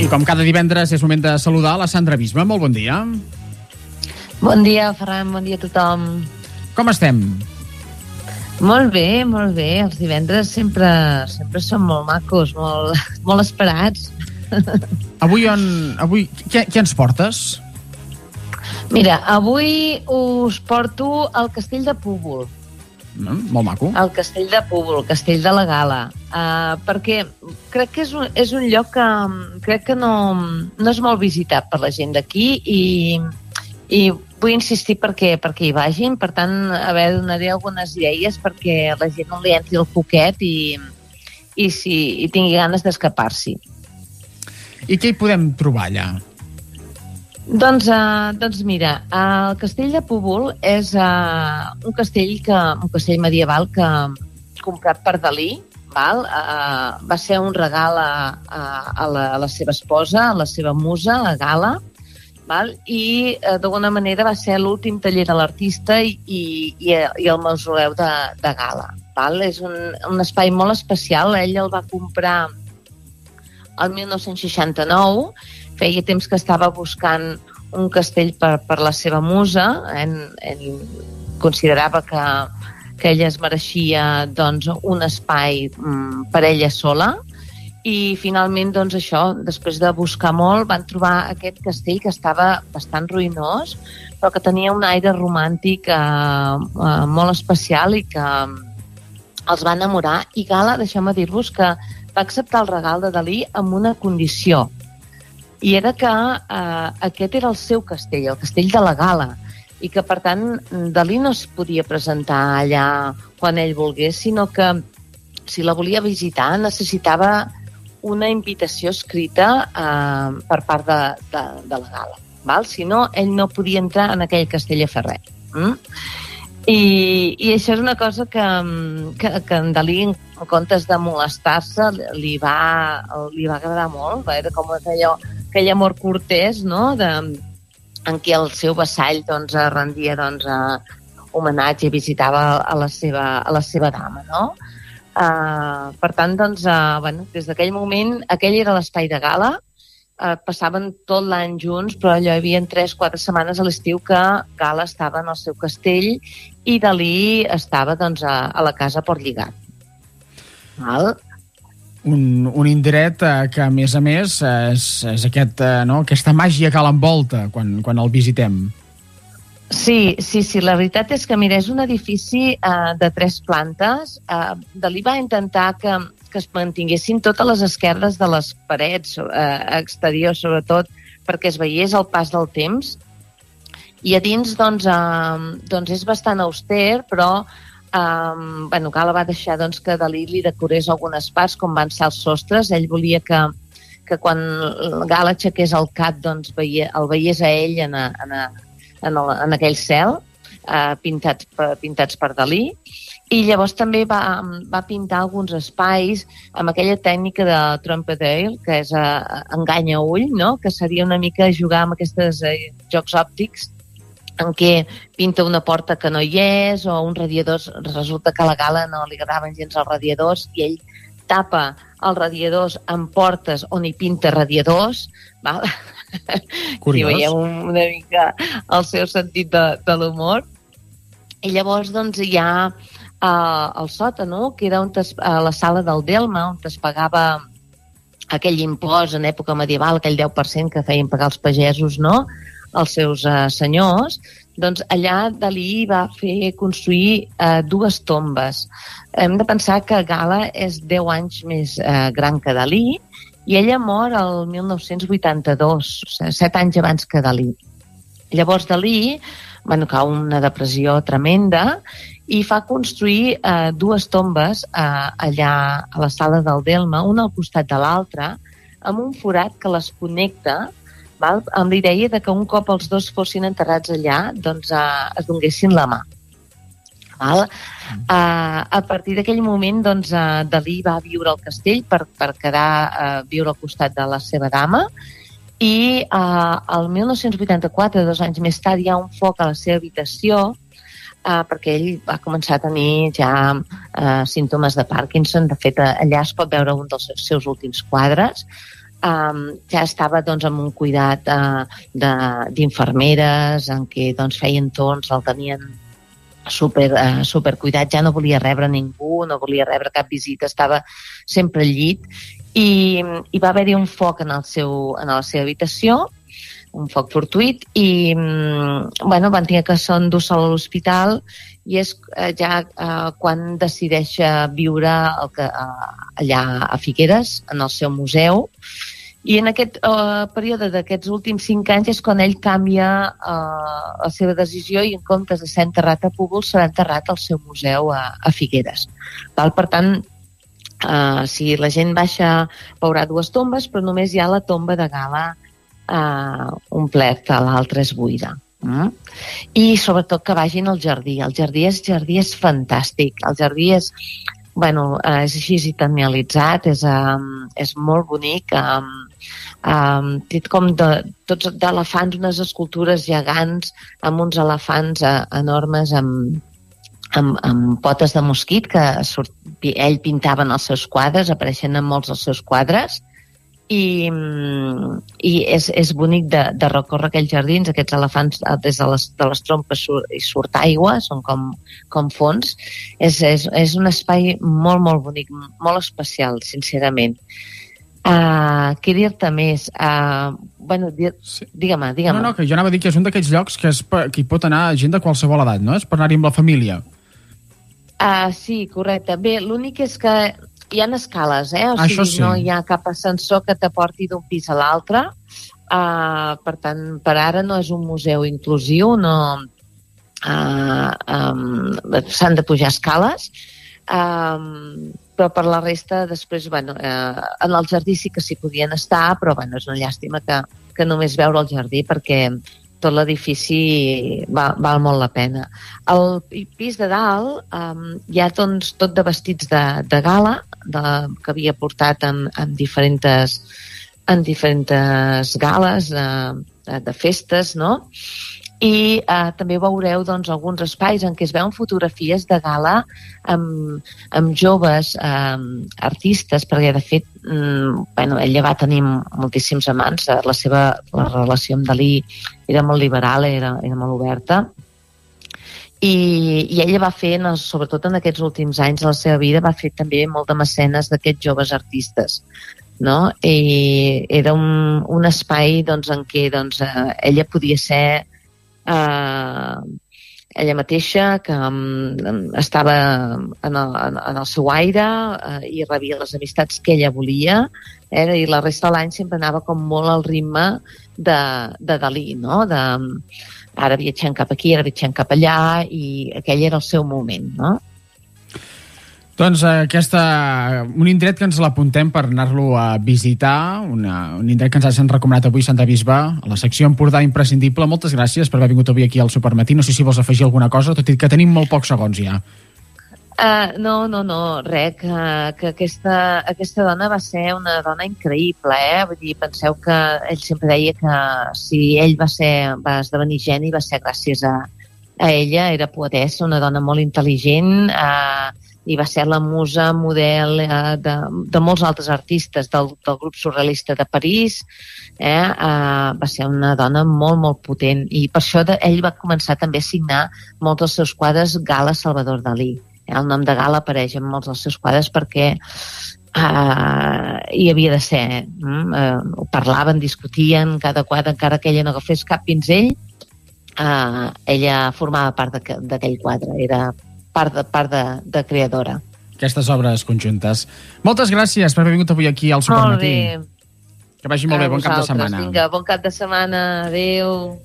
I com cada divendres és moment de saludar la Sandra Bisma. Molt bon dia. Bon dia, Ferran, bon dia a tothom. Com estem? Molt bé, molt bé. Els divendres sempre, sempre són molt macos, molt, molt esperats. Avui on... Avui... Què, què ens portes? Mira, avui us porto al castell de Púbol. Mm, molt maco. El castell de Púbol, castell de la Gala. Uh, perquè crec que és un, és un lloc que crec que no, no és molt visitat per la gent d'aquí i, i vull insistir perquè, perquè hi vagin, per tant, a veure, donaré algunes idees perquè la gent no li entri el poquet i, i, si, i tingui ganes d'escapar-s'hi. I què hi podem trobar allà? Doncs, uh, doncs mira, el castell de Púbol és uh, un castell que un castell medieval que comprat per Dalí, val? Uh, va ser un regal a, a, a, la, a la seva esposa, a la seva musa, a Gala, val? i uh, d'alguna manera va ser l'últim taller de l'artista i, i, i, el mausoleu de, de Gala. Val? És un, un espai molt especial, ell el va comprar el 1969 feia temps que estava buscant un castell per, per la seva musa, en, en considerava que, que ella es mereixia doncs, un espai mm, per ella sola, i finalment, doncs això, després de buscar molt, van trobar aquest castell que estava bastant ruïnós, però que tenia un aire romàntic eh, eh, molt especial i que els va enamorar. I Gala, deixeu-me dir-vos que va acceptar el regal de Dalí amb una condició, i era que eh, aquest era el seu castell, el castell de la Gala, i que, per tant, Dalí no es podia presentar allà quan ell volgués, sinó que si la volia visitar necessitava una invitació escrita eh, per part de, de, de la Gala. Val? Si no, ell no podia entrar en aquell castell a fer res. Mm? I, I això és una cosa que, que, que en Dalí, en comptes de molestar-se, li, va, li va agradar molt. Era com allò, aquell amor cortès, no?, de, en què el seu vassall doncs, rendia doncs, a homenatge i visitava a la seva, a la seva dama, no? Uh, per tant, doncs, uh, bueno, des d'aquell moment, aquell era l'espai de gala, uh, passaven tot l'any junts, però allò hi havia 3-4 setmanes a l'estiu que Gala estava en el seu castell i Dalí estava doncs, a, a la casa per lligar. Val? Un, un indret eh, que, a més a més, és, és aquest, eh, no? aquesta màgia que l'envolta quan, quan el visitem. Sí, sí, sí, la veritat és que, mira, és un edifici eh, de tres plantes. Eh, Dalí va intentar que, que es mantinguessin totes les esquerdes de les parets eh, exteriors, sobretot perquè es veiés el pas del temps. I a dins, doncs, eh, doncs és bastant auster, però Um, bueno, Gala va deixar doncs, que Dalí li decorés algunes parts, com van ser els sostres. Ell volia que, que quan Gala aixequés el cap doncs, veia, el veiés a ell en, a, en, a, en, el, en aquell cel, pintats, per, pintats per Dalí. I llavors també va, va pintar alguns espais amb aquella tècnica de Trompedail, que és uh, enganya ull, no? que seria una mica jugar amb aquests uh, jocs òptics en què pinta una porta que no hi és o un radiador, resulta que a la gala no li agradaven gens els radiadors i ell tapa els radiadors amb portes on hi pinta radiadors, val? Curiós. Si veiem una mica el seu sentit de, de l'humor. I llavors doncs, hi ha uh, el sòtano, que era on es, uh, la sala del Delma, on es pagava aquell impost en època medieval, aquell 10% que feien pagar els pagesos, no?, els seus eh, senyors, doncs allà Dalí va fer construir eh, dues tombes. Hem de pensar que Gala és 10 anys més eh, gran que Dalí i ella mor el 1982, o sigui, 7 anys abans que Dalí. Llavors Dalí bueno, cau una depressió tremenda i fa construir eh, dues tombes eh, allà a la sala del Delma, una al costat de l'altra, amb un forat que les connecta val? amb l'idea de que un cop els dos fossin enterrats allà, doncs eh, es donguessin la mà. Val? Mm. Uh, a partir d'aquell moment, doncs, uh, Dalí va viure al castell per, per quedar uh, viure al costat de la seva dama i uh, el 1984, dos anys més tard, hi ha un foc a la seva habitació uh, perquè ell va començar a tenir ja uh, símptomes de Parkinson. De fet, allà es pot veure un dels seus últims quadres um, ja estava doncs, amb un cuidat uh, d'infermeres en què doncs, feien torns, el tenien super, uh, super cuidat, ja no volia rebre ningú, no volia rebre cap visita, estava sempre al llit. I, i va haver-hi un foc en, el seu, en la seva habitació un foc fortuit i mm, bueno, van tenir que ser endur-se a l'hospital i és eh, ja eh, quan decideix eh, viure el que, eh, allà a Figueres, en el seu museu, i en aquest uh, període d'aquests últims cinc anys és quan ell canvia uh, la seva decisió i en comptes de ser enterrat a Púbol serà enterrat al seu museu a, a Figueres. Val? Per tant, uh, si la gent baixa veurà dues tombes, però només hi ha la tomba de Gala uh, complerta, l'altra és buida. Mm? I sobretot que vagin al jardí. El jardí és, jardí és fantàstic. El jardí és, bueno, és així italianitzat, és, um, és molt bonic. Um, um, té com de, tots d'elefants, unes escultures gegants amb uns elefants uh, enormes amb, amb, amb potes de mosquit que surt, ell pintava en els seus quadres, apareixen en molts dels seus quadres i, i és, és bonic de, de recórrer aquells jardins, aquests elefants eh, des de les, de les trompes surt, i surt aigua, són com, com fons. És, és, és un espai molt, molt bonic, molt especial, sincerament. Uh, què dir-te més? Uh, bueno, dir, sí. digue-me, digue No, no, que jo anava a dir que és un d'aquells llocs que, és, que hi pot anar gent de qualsevol edat, no? És per anar-hi amb la família. Uh, sí, correcte. Bé, l'únic és que hi ha escales, eh? O sigui, Això sí. no hi ha cap ascensor que t'aporti d'un pis a l'altre. Uh, per tant, per ara no és un museu inclusiu, no uh, um, s'han de pujar escales. Um, però per la resta, després, bueno, uh, en el jardí sí que s'hi podien estar, però bueno, és una llàstima que, que només veure el jardí perquè tot l'edifici val, val molt la pena. El pis de dalt um, hi ha doncs, tot de vestits de, de gala de, que havia portat en, en diferents en diferents gales de, de, de festes, no? I eh, també veureu doncs, alguns espais en què es veuen fotografies de gala amb, amb joves eh, artistes, perquè de fet mm, bueno, ella va tenir moltíssims amants, la seva la relació amb Dalí era molt liberal, era, era molt oberta, i, i ella va fer, sobretot en aquests últims anys de la seva vida, va fer també molt de mecenes d'aquests joves artistes no? I era un, un espai doncs, en què doncs, eh, ella podia ser eh, ella mateixa que um, estava en el, en, el seu aire eh, i rebia les amistats que ella volia eh, i la resta de l'any sempre anava com molt al ritme de, de Dalí, no? De, ara viatgem cap aquí, ara viatgem cap allà i aquell era el seu moment, no? Doncs eh, aquesta, un indret que ens l'apuntem per anar-lo a visitar, una, un indret que ens hagin recomanat avui Santa Bisba, a la secció Empordà imprescindible. Moltes gràcies per haver vingut avui aquí al Supermatí. No sé si vols afegir alguna cosa, tot i que tenim molt pocs segons ja. Uh, no, no, no, res, que, que aquesta, aquesta dona va ser una dona increïble, eh? Vull dir, penseu que ell sempre deia que si ell va ser, va esdevenir geni va ser gràcies a, a ella, era poetessa, una dona molt intel·ligent, eh, uh, i va ser la musa model eh, de, de molts altres artistes del, del grup surrealista de París eh, eh, va ser una dona molt molt potent i per això de, ell va començar també a signar molts dels seus quadres Gala Salvador Dalí eh, el nom de Gala apareix en molts dels seus quadres perquè uh, hi havia de ser mm? uh, parlaven, discutien cada quadre, encara que ella no agafés cap pinzell uh, ella formava part d'aquell quadre era part de, part de, de creadora. Aquestes obres conjuntes. Moltes gràcies per haver vingut avui aquí al Supermatí. Molt bé. Que vagi molt a bé, bon cap de setmana. Vinga, bon cap de setmana. Adéu.